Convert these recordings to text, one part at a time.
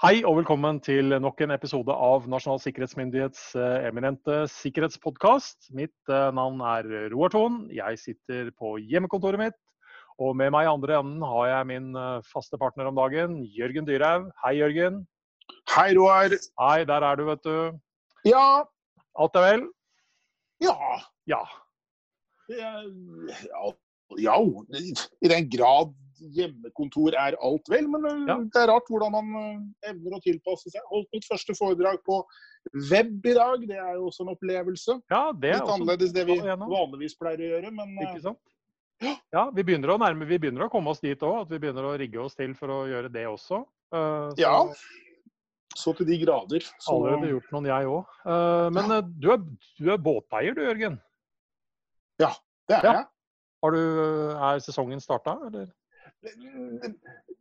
Hei og velkommen til nok en episode av Nasjonal sikkerhetsmyndighets eh, eminente sikkerhetspodkast. Mitt eh, navn er Roar Thon. Jeg sitter på hjemmekontoret mitt. Og med meg i andre enden har jeg min eh, faste partner om dagen, Jørgen Dyrhaug. Hei, Jørgen. Hei, Roar. Hei, der er du, vet du. Ja. Alt er vel? Ja. Ja. Ja, ja. I den grad hjemmekontor er alt vel, men Ja. det er rart hvordan man eh, evner å tilpasse seg. Holdt mitt første foredrag på web i dag. Det er jo også en opplevelse. Ja, det er Litt annerledes det vi vanligvis pleier å gjøre, men eh, Ikke sant? Ja, vi begynner å nærme, vi begynner å komme oss dit òg. At vi begynner å rigge oss til for å gjøre det også. Eh, så ja. Så til de grader. Så, Allerede gjort noen, jeg òg. Men du er, du er båteier du, Jørgen. Ja, det er Ja. jeg. Har du, er sesongen starta, eller?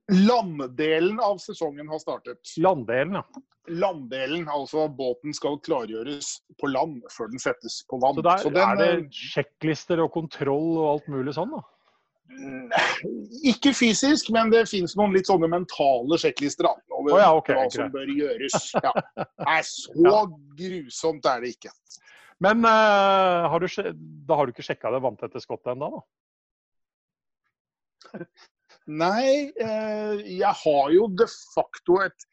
Landdelen av sesongen har startet. Landdelen, ja. Landdelen, altså båten skal klargjøres på land før den settes på vann. Så der Så den, er det eh, sjekklister og kontroll og alt mulig sånn, da? Ikke fysisk, men det finnes noen litt sånne mentale sjekklister over oh, ja, okay, hva som bør gjøres. Ja. Nei, så grusomt er det ikke. Men uh, har du, da har du ikke sjekka det vanntette skottet ennå, da? Nei, eh, jeg har jo de facto et,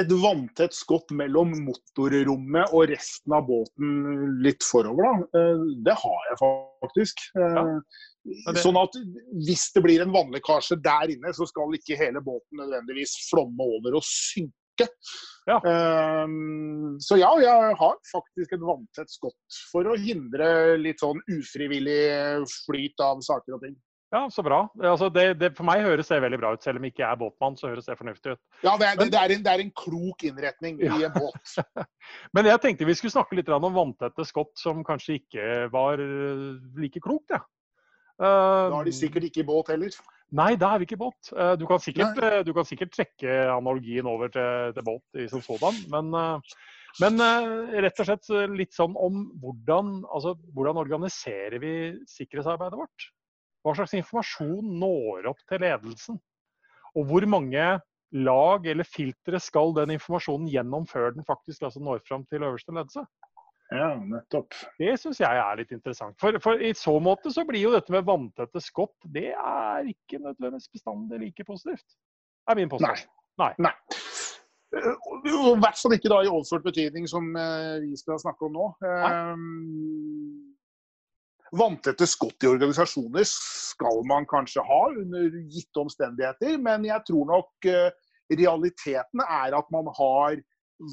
et vanntett skott mellom motorrommet og resten av båten litt forover. Da. Eh, det har jeg faktisk. Ja. Det- Sånn at hvis det blir en vannlekkasje der inne, så skal ikke hele båten nødvendigvis flomme over og synke. Ja. Eh, så ja, jeg har faktisk et vanntett skott for å hindre litt sånn ufrivillig flyt av saker og ting. Ja, så bra. Altså, det, det, for meg høres det veldig bra ut. Selv om jeg ikke er båtmann, så høres det fornuftig ut. Ja, det er, det, er en, det er en klok innretning Ja. i en båt. Men jeg tenkte vi skulle snakke litt om vanntette skott som kanskje ikke var eh, like klokt, ja. Uh, Da er de sikkert ikke i båt heller. Nei, da er vi ikke i båt. Eh, Du kan sikkert, eh, du kan sikkert trekke analogien over til, til båt i som sådan, men, eh, men eh, rett og slett litt sånn om hvordan, altså, hvordan organiserer vi sikkerhetsarbeidet vårt? Hva slags informasjon når opp til ledelsen? Og hvor mange lag eller filtre skal den informasjonen gjennom før den faktisk altså når fram til øverste ledelse? Ja, nettopp. Det syns jeg er litt interessant. For, for i så måte så blir jo dette med vanntette skott, det er ikke nødvendigvis bestandig like positivt. er min Nei. påstand. Nei. Nei. Nei. og I hvert fall ikke da i overført betydning, som eh, vi skal snakke om nå. Eh, Vanntette skott i organisasjoner skal man kanskje ha under gitte omstendigheter, men jeg tror nok eh, realiteten er at man har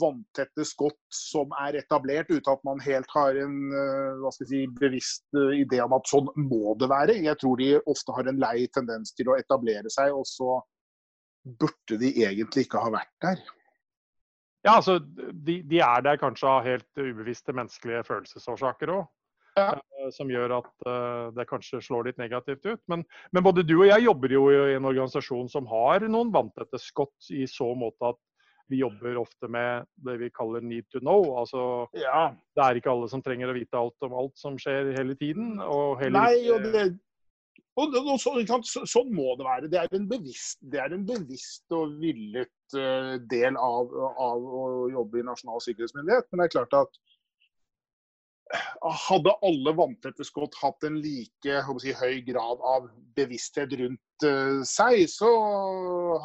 vanntette skott som er etablert uten at man helt har en eh, si, bevisst eh, idé om at sånn må det være. Jeg tror de ofte har en lei tendens til å etablere seg, og så burde de egentlig ikke ha vært der. Ja, altså, de, de er der kanskje av helt ubevisste menneskelige følelsesårsaker òg. Ja. Som gjør at eh, det kanskje slår litt negativt ut. Men, men både du og jeg jobber jo i en organisasjon som har noen vanntette skott, i så måte at vi jobber ofte med det vi kaller need to know. Altså, Ja, det er ikke alle som trenger å vite alt om alt som skjer hele tiden. Og heller Nei, og det og, og, og så, så, sånn må det være. Det er en bevisst, det er en bevisst og villet eh, del av, av å jobbe i Nasjonal sikkerhetsmyndighet. Men det er klart at hadde alle vanntette skott hatt en like si, høy grad av bevissthet rundt eh, seg, så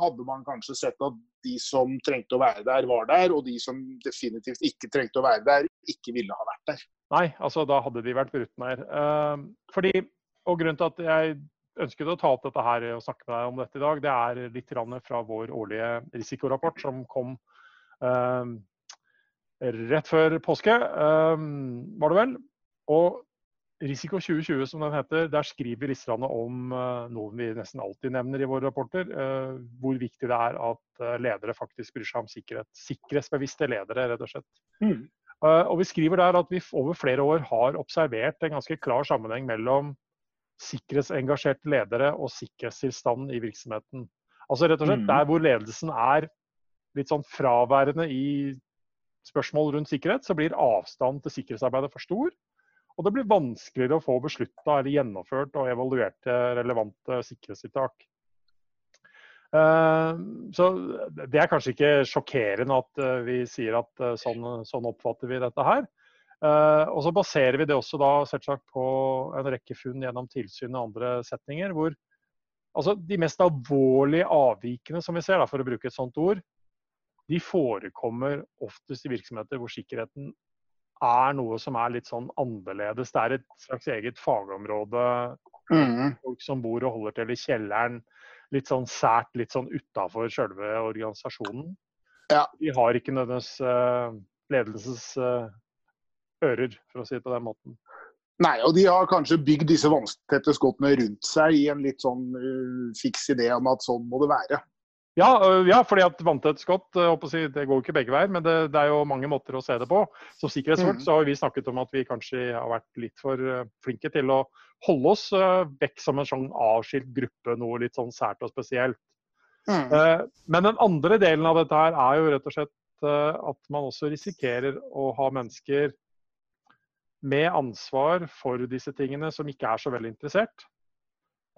hadde man kanskje sett at de som trengte å være der, var der, og de som definitivt ikke trengte å være der, ikke ville ha vært der. Nei, altså da hadde de vært brutt ned. Eh, fordi, og Grunnen til at jeg ønsket å ta opp dette her og snakke med deg om dette i dag, det er litt fra vår årlige risikorapport som kom eh, rett før påske, eh, var det vel. Og Risiko 2020, som den heter, der skriver listerne om eh, noe vi nesten alltid nevner i våre rapporter, eh, hvor viktig det er at eh, ledere faktisk bryr seg om sikkerhet. Sikkerhetsbevisste ledere, rett og slett. Mm. Og vi skriver der at vi over flere år har observert en ganske klar sammenheng mellom sikkerhetsengasjerte ledere og sikkerhetstilstanden i virksomheten. Altså rett og slett Mhm. der hvor ledelsen er litt sånn fraværende i spørsmål rundt sikkerhet, så blir avstanden til sikkerhetsarbeidet for stor. Og det blir vanskeligere å få beslutta eller gjennomført og evaluerte relevante sikkerhetstiltak. Uh, så det er kanskje ikke sjokkerende at uh, vi sier at uh, sånn, sånn, oppfatter vi dette her. og så baserer vi det også da selvsagt på en rekke funn gjennom tilsyn og andre setninger, hvor altså, de mest alvorlige avvikene som vi ser, da, for å bruke et sånt ord, de forekommer oftest i virksomheter hvor sikkerheten er noe som er litt sånn annerledes. Det er et slags eget fagområde. Mm. Folk som bor og holder til i kjelleren litt sånn sært, litt sånn utafor selve organisasjonen. Ja. De har ikke nødvendigvis uh, ledelsens uh, ører, for å si det på den måten. Nei, og de har kanskje bygd disse vanntette skottene rundt seg i en litt sånn uh, fiks idé om at sånn må det være. Ja, ja fordi at vanntett skott si, det går jo ikke begge veier, men det, det, er jo mange måter å se det på. Som sikkerhetsfolk mm. så har vi snakket om at vi kanskje har vært litt for flinke til å holde oss vekk som en sånn avskilt gruppe, noe litt sånn sært og spesielt. Mm. Men den andre delen av dette her er jo rett og slett at man også risikerer å ha mennesker med ansvar for disse tingene som ikke er så veldig interessert.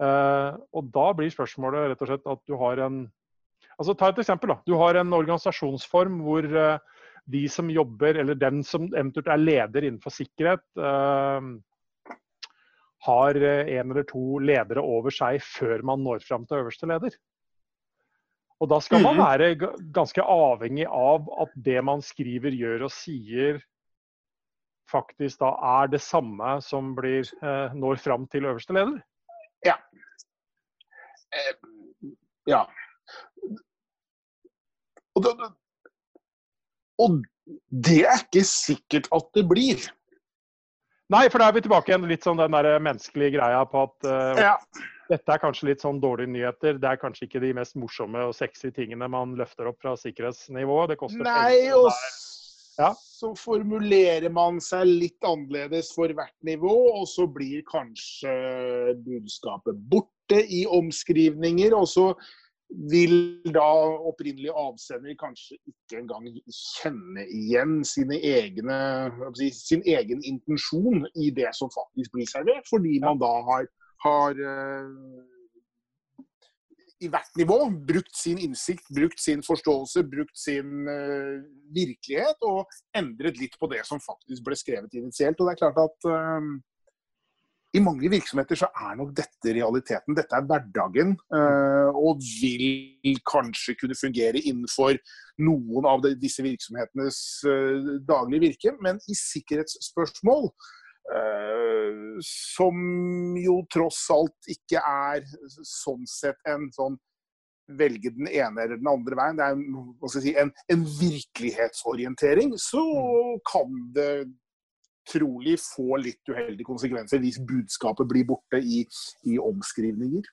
Og da blir spørsmålet rett og slett at du har en Altså, ta et eksempel. da. Du har en organisasjonsform hvor uh, de som jobber, eller den som eventuelt er leder innenfor sikkerhet, uh, har en eller to ledere over seg før man når fram til øverste leder. Og Da skal man mhm. være ganske avhengig av at det man skriver, gjør og sier, faktisk da er det samme som blir, uh, når fram til øverste leder. Ja. ja. Og det, og det er ikke sikkert at det blir. Nei, for da er vi tilbake igjen litt sånn den der menneskelige greia på at uh, ja. dette er kanskje litt sånn dårlige nyheter. Det er kanskje ikke de mest morsomme og sexy tingene man løfter opp fra sikkerhetsnivå. Det koster Nei, og ja. så formulerer man seg litt annerledes for hvert nivå, og så blir kanskje budskapet borte i omskrivninger. og så vil da opprinnelig avsender kanskje ikke engang kjenne igjen sine egne, sin egen intensjon i det som faktisk blir servert, fordi man da har, har uh, i hvert nivå brukt sin innsikt, brukt sin forståelse, brukt sin uh, virkelighet og endret litt på det som faktisk ble skrevet initielt. Og det er klart at uh, i mange virksomheter så er nok dette realiteten. Dette er hverdagen, eh, og vil kanskje kunne fungere innenfor noen av disse virksomhetenes eh, daglige virke. Men i sikkerhetsspørsmål, eh, som jo tross alt ikke er sånn sett en sånn velge den ene eller den andre veien, det er si, en, en virkelighetsorientering, så mm. kan det trolig få litt uheldige konsekvenser hvis budskapet blir borte i, i omskrivninger.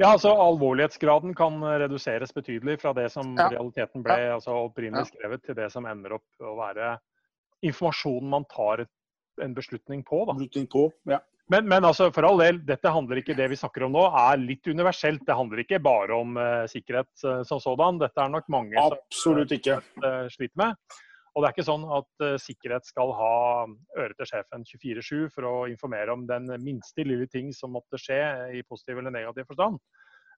Ja, altså Alvorlighetsgraden kan reduseres betydelig fra det som ja. realiteten ble ja. altså, opprinnelig skrevet, til det som ender opp å være informasjonen man tar en beslutning på. Da. Beslutning på, ja. Men, men altså, for all del, dette handler ikke det vi snakker om nå, er litt universelt. Det handler ikke bare om uh, sikkerhet uh, som sådan. Dette er nok mange Absolutt som uh, sliter med. Og det er ikke sånn at uh, sikkerhet skal ha øret til sjefen 24-7 for å informere om den minste lille ting som måtte skje i positiv eller negativ forstand.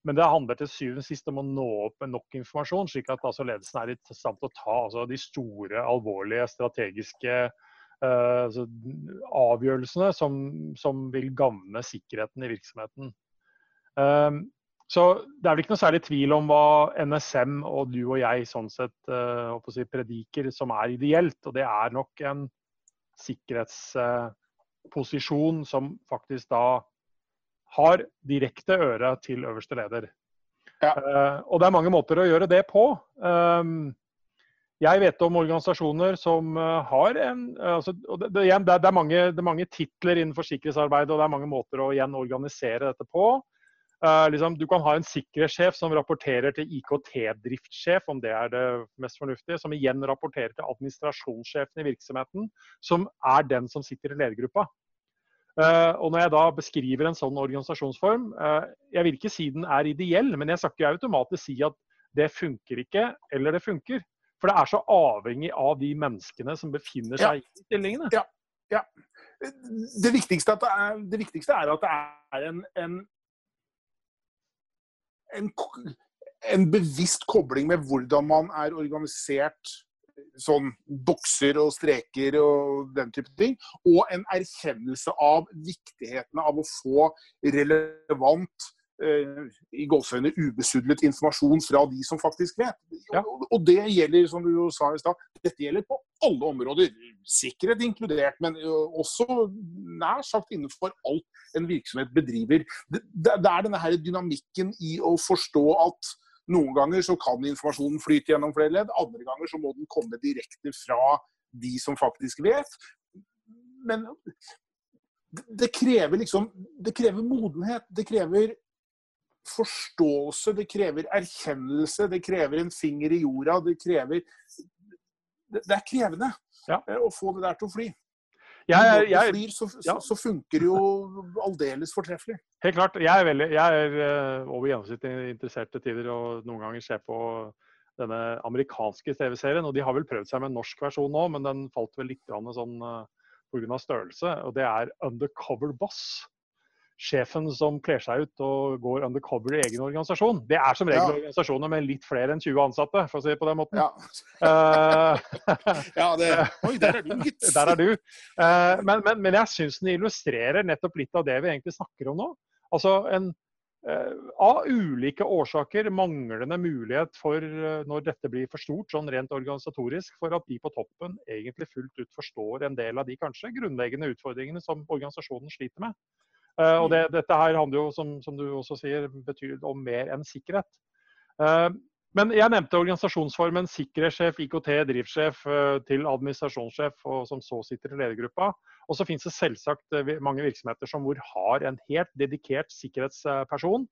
Men det handler til syvende og sist om å nå opp med nok informasjon, slik at altså, ledelsen er i stand til å ta altså, de store, alvorlige, strategiske uh, avgjørelsene som, som, vil gagne sikkerheten i virksomheten. Um, så det er vel ikke noe særlig tvil om hva NSM og du og jeg sånn sett uh, si, prediker som er ideelt. Og det er nok en sikkerhetsposisjon som faktisk da har direkte øre til øverste leder. Ja. Uh, og det er mange måter å gjøre det på. Um, jeg vet om organisasjoner som har en altså, det, det, det, er mange, det, er mange, titler innenfor sikkerhetsarbeid, og det er mange måter å igjen organisere dette på. Uh, liksom, du kan ha en sikkerhetssjef som rapporterer til IKT-driftssjef, om det er det mest fornuftige, som igjen rapporterer til administrasjonssjefen i virksomheten, som er den som sitter i ledergruppa. Uh, og når jeg da beskriver en sånn organisasjonsform, uh, jeg vil ikke si den er ideell, men jeg skal ikke automatisk si at det funker ikke, eller det funker. For det er så avhengig av de menneskene som befinner seg ja. i stillingene. Ja. ja. Det, viktigste er, det, viktigste er, at det er en, en en, en bevisst kobling med hvordan man er organisert sånn bokser og streker og den type ting. Og en erkjennelse av viktigheten av å få relevant i gåsehøyne ubesudlet informasjon fra de som faktisk vet. Ja. Og, det gjelder, som du jo sa i stad, dette gjelder på alle områder. Sikkerhet inkludert, men også nær sagt innenfor alt en virksomhet bedriver. Det, det er denne her dynamikken i å forstå at noen ganger så kan informasjonen flyte gjennom flere ledd, andre ganger så må den komme direkte fra de som faktisk vet. Men det krever liksom Det krever modenhet. Det krever forståelse, det krever erkjennelse, det krever en finger i jorda. Det krever Det er krevende ja. å få det der til å fly. Jeg, jeg, jeg, flyr, så, ja. så, funker det jo aldeles fortreffelig. Helt klart. Jeg er, veldig, jeg er uh, over gjennomsnittet interessert til tider og noen ganger ser på denne amerikanske TV-serien. og De har vel prøvd seg med en norsk versjon nå, men den falt vel litt sånn eh, pga. størrelse. og Det er Undercover Boss sjefen som kler seg ut og går undercover i egen organisasjon. Det er som regel ja. organisasjoner med litt flere enn 20 ansatte, for å si det på den måten. Ja, uh, ja det, Oi, der er du, gitt. der er du. Uh, men, men, men, jeg syns den illustrerer nettopp litt av det vi egentlig snakker om nå. Altså en uh, av ulike årsaker manglende mulighet for, når dette blir for stort, sånn rent organisatorisk, for at de på toppen egentlig fullt ut forstår en del av de kanskje grunnleggende utfordringene som organisasjonen sliter med. Uh, og det, dette her handler jo, som, som, du også sier, betyr om mer enn sikkerhet. Uh, men jeg nevnte organisasjonsformen sikkerhetssjef, IKT, drivsjef uh, til administrasjonssjef, og som så sitter i ledergruppa. Og så finnes det selvsagt mange virksomheter som hvor har en helt dedikert sikkerhetsperson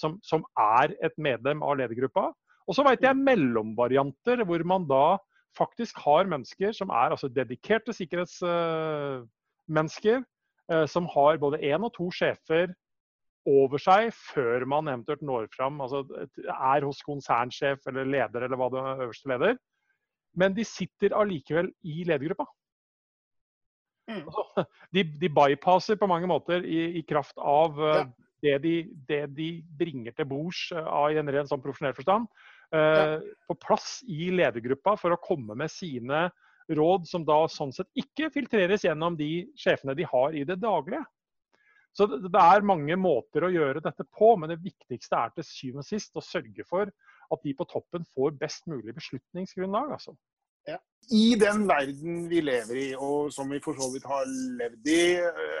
som, som, er et medlem av ledergruppa. Og så vet jeg mellomvarianter hvor man da faktisk har mennesker som er altså dedikerte sikkerhetsmennesker, Eh, som har både én og to sjefer over seg før man eventuelt når fram, altså er hos konsernsjef eller leder eller hva det er, øverste leder. Men de sitter allikevel i ledergruppa. Mm. Altså, de, de, bypasser på mange måter i, i kraft av uh, ja. det, de, det, de, bringer til bords i en ren sånn profesjonell forstand. Ja. På plass i ledergruppa for å komme med sine råd som da sånn sett ikke filtreres gjennom de sjefene de har i det daglige. Så det er mange måter å gjøre dette på, men det viktigste er til syvende og sist å sørge for at de på toppen får best mulig beslutningsgrunnlag. Altså. Ja. I den verden vi lever i, og som vi for så vidt har levd i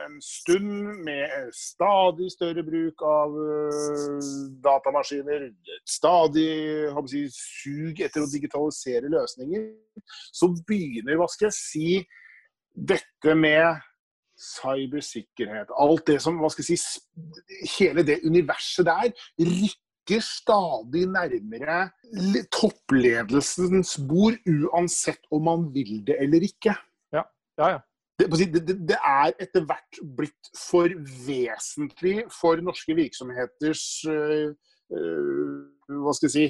en stund, med stadig større bruk av uh, datamaskiner, stadig si, sug etter å digitalisere løsninger, så begynner, hva skal jeg si, dette med cybersikkerhet, alt det som, hva skal jeg si, hele det universet der, rykker rykker stadig nærmere toppledelsens bord, uansett om man vil det eller ikke. Ja, ja, ja. Det, det, det, er etter hvert blitt for vesentlig for norske virksomheters øh, hva skal jeg si,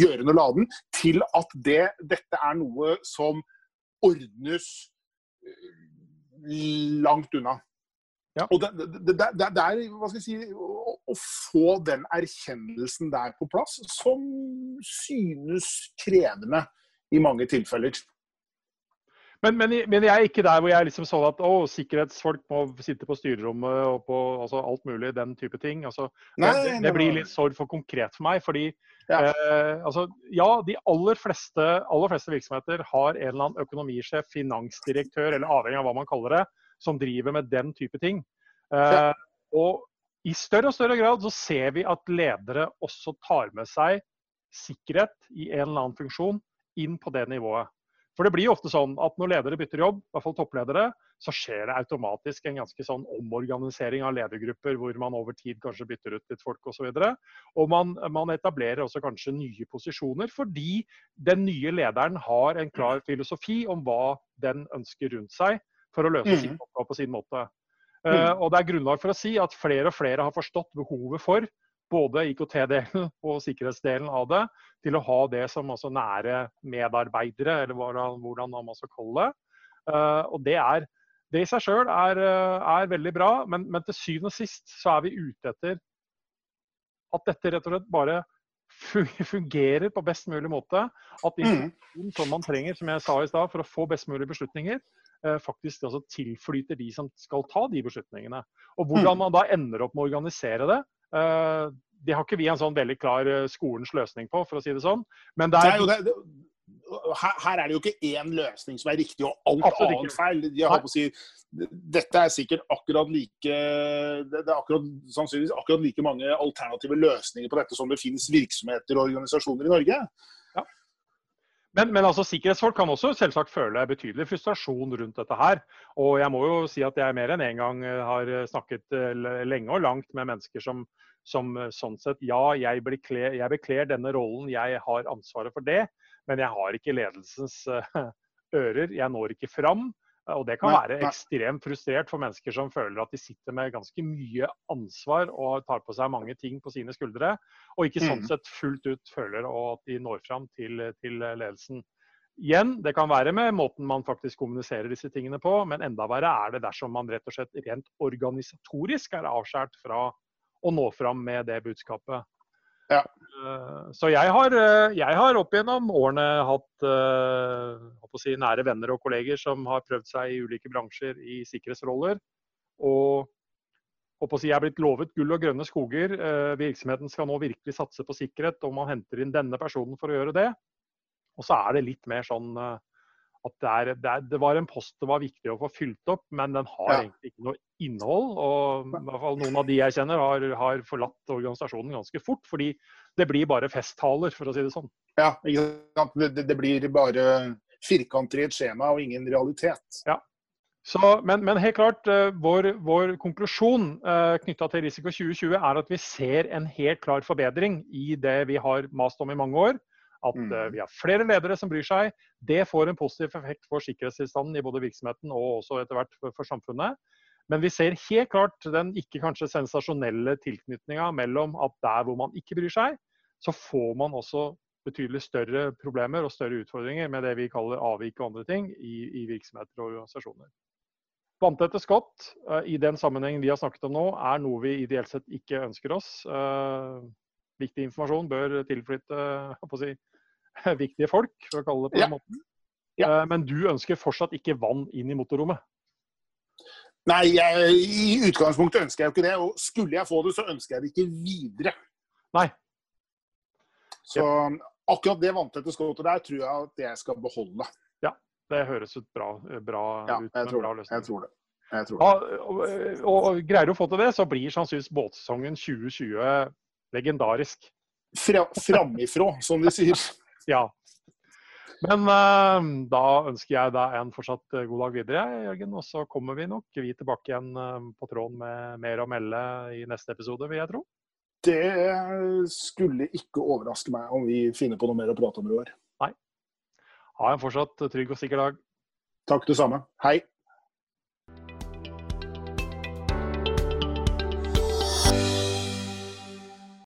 gjøren og laden, til at det, dette er noe som ordnes langt unna. Ja. Og det, det, det, det, er hva skal jeg si, å, å, få den erkjennelsen der på plass, som synes krevende i mange tilfeller. Men, men, men, jeg er ikke der hvor jeg liksom sånn at å, sikkerhetsfolk må sitte på styrerommet og på altså, alt mulig, den type ting. Altså, nei, det, det, blir litt sorg for konkret for meg. fordi ja, eh, altså, ja de aller fleste, aller fleste, virksomheter har en eller annen økonomisjef, finansdirektør, eller avhengig av hva man kaller det, som driver med den type ting. Eh, og i større og større grad så ser vi at ledere også tar med seg sikkerhet i en eller annen funksjon inn på det nivået. For det blir jo ofte sånn at når ledere bytter jobb, i hvert fall toppledere, så skjer det automatisk en ganske sånn omorganisering av ledergrupper, hvor man over tid kanskje bytter ut litt folk osv. Og, så og man, man, etablerer også kanskje nye posisjoner, fordi den nye lederen har en klar filosofi om hva den ønsker rundt seg for å løse mm. sin oppgave på sin måte. Uh, og det er grunnlag for å si at flere og flere har forstått behovet for både IKT-delen og sikkerhetsdelen av det, til å ha det som altså nære medarbeidere, eller hvordan man skal kalle det. Uh, og det, er, det i seg sjøl er, eh, er, veldig bra, men, men, til syvende og sist så er vi ute etter at dette rett og slett bare fungerer på best mulig måte. At Mm. informasjon som man trenger, som jeg sa i stad, for å få best mulige beslutninger, eh, faktisk altså tilflyter de som skal ta de beslutningene. Og hvordan Mm. man da ender opp med å organisere det, eh, det har ikke vi en sånn veldig klar eh, skolens løsning på, for å si det sånn. Men det er jo det, her, her er det jo ikke én løsning som er riktig og alt Absolutt annet feil. Jeg å si, dette er sikkert akkurat like det det er akkurat, sannsynligvis akkurat like mange alternative løsninger på dette som det finnes virksomheter og organisasjoner i Norge. Men, men altså, sikkerhetsfolk kan også selvsagt føle betydelig frustrasjon rundt dette her. Og jeg må jo si at jeg mer enn én en gang eh, har snakket eh, lenge og langt med mennesker som, som eh, sånn sett Ja, jeg bekler, bekler denne rollen, jeg har ansvaret for det, men jeg har ikke ledelsens ører. Jeg når ikke fram. Og det kan være ekstremt frustrert for mennesker som føler at de sitter med ganske mye ansvar og tar på seg mange ting på sine skuldre, og ikke sånn Mhm. sett fullt ut føler at de når fram til, til ledelsen. Igjen, det kan være med måten man faktisk kommuniserer disse tingene på, men enda verre er det dersom man rett og slett rent organisatorisk er avskåret fra å nå fram med det budskapet. Ja. Eh, Så jeg har, eh, jeg har opp gjennom årene hatt eh, si, nære venner og kolleger som har prøvd seg i ulike bransjer i sikkerhetsroller. Og si, jeg er blitt lovet gull og grønne skoger. Virksomheten skal nå virkelig satse på sikkerhet, og man henter inn denne personen for å gjøre det. Og så er det litt mer sånn at det, er, det, er, det var en post det var viktig å få fylt opp, men den har Ja. egentlig ikke noe innhold. Og i hvert fall noen av de jeg kjenner, har, har forlatt organisasjonen ganske fort. Fordi det blir bare festtaler, for å si det sånn. Ja, ikke sant? Det, det, blir bare firkanter i et skjema og ingen realitet. Så, men, men helt klart, eh, vår, vår konklusjon uh, knytta til Risiko 2020 er at vi ser en helt klar forbedring i det vi har mast om i mange år. At Mm. eh, vi har flere ledere som bryr seg. Det får en positiv effekt for sikkerhetstilstanden i både virksomheten og også etter hvert for, for samfunnet. Men vi ser helt klart den ikke kanskje sensasjonelle tilknytninga mellom at der hvor man ikke bryr seg, så får man også betydelig større problemer og større utfordringer med det vi kaller avvik og andre ting i, i virksomheter og organisasjoner. Vanntette skott eh, i den sammenhengen vi har snakket om nå, er noe vi ideelt sett ikke ønsker oss. Eh, viktig informasjon bør tilflytte si, viktige folk, for å kalle det på Ja. den måten. Ja. Eh, men du ønsker fortsatt ikke vann inn i motorrommet. Nei, jeg, i utgangspunktet ønsker jeg jo ikke det. Og skulle jeg få det, så ønsker jeg det ikke videre. Nei. Så akkurat det vanntette skottet der tror jeg at jeg skal beholde. Ja, Det høres ut bra, bra Ja, ut. jeg tror bra det. løsning. Jeg tror det. Jeg tror det. Ja, og, og, og greier du å få til det, så blir sannsynligvis båtsesongen 2020 legendarisk. Fra, framifrå, som de sier. Ja. Men uh, da ønsker jeg deg en fortsatt eh, god dag videre, Jørgen. Og så kommer vi nok vi tilbake igjen eh, på tråden med mer å melde i neste episode, vil jeg tro. Det skulle ikke overraske meg om vi finner på noe mer å prate om i år. Nei. Ha en fortsatt trygg og sikker dag. Takk det samme. Hei.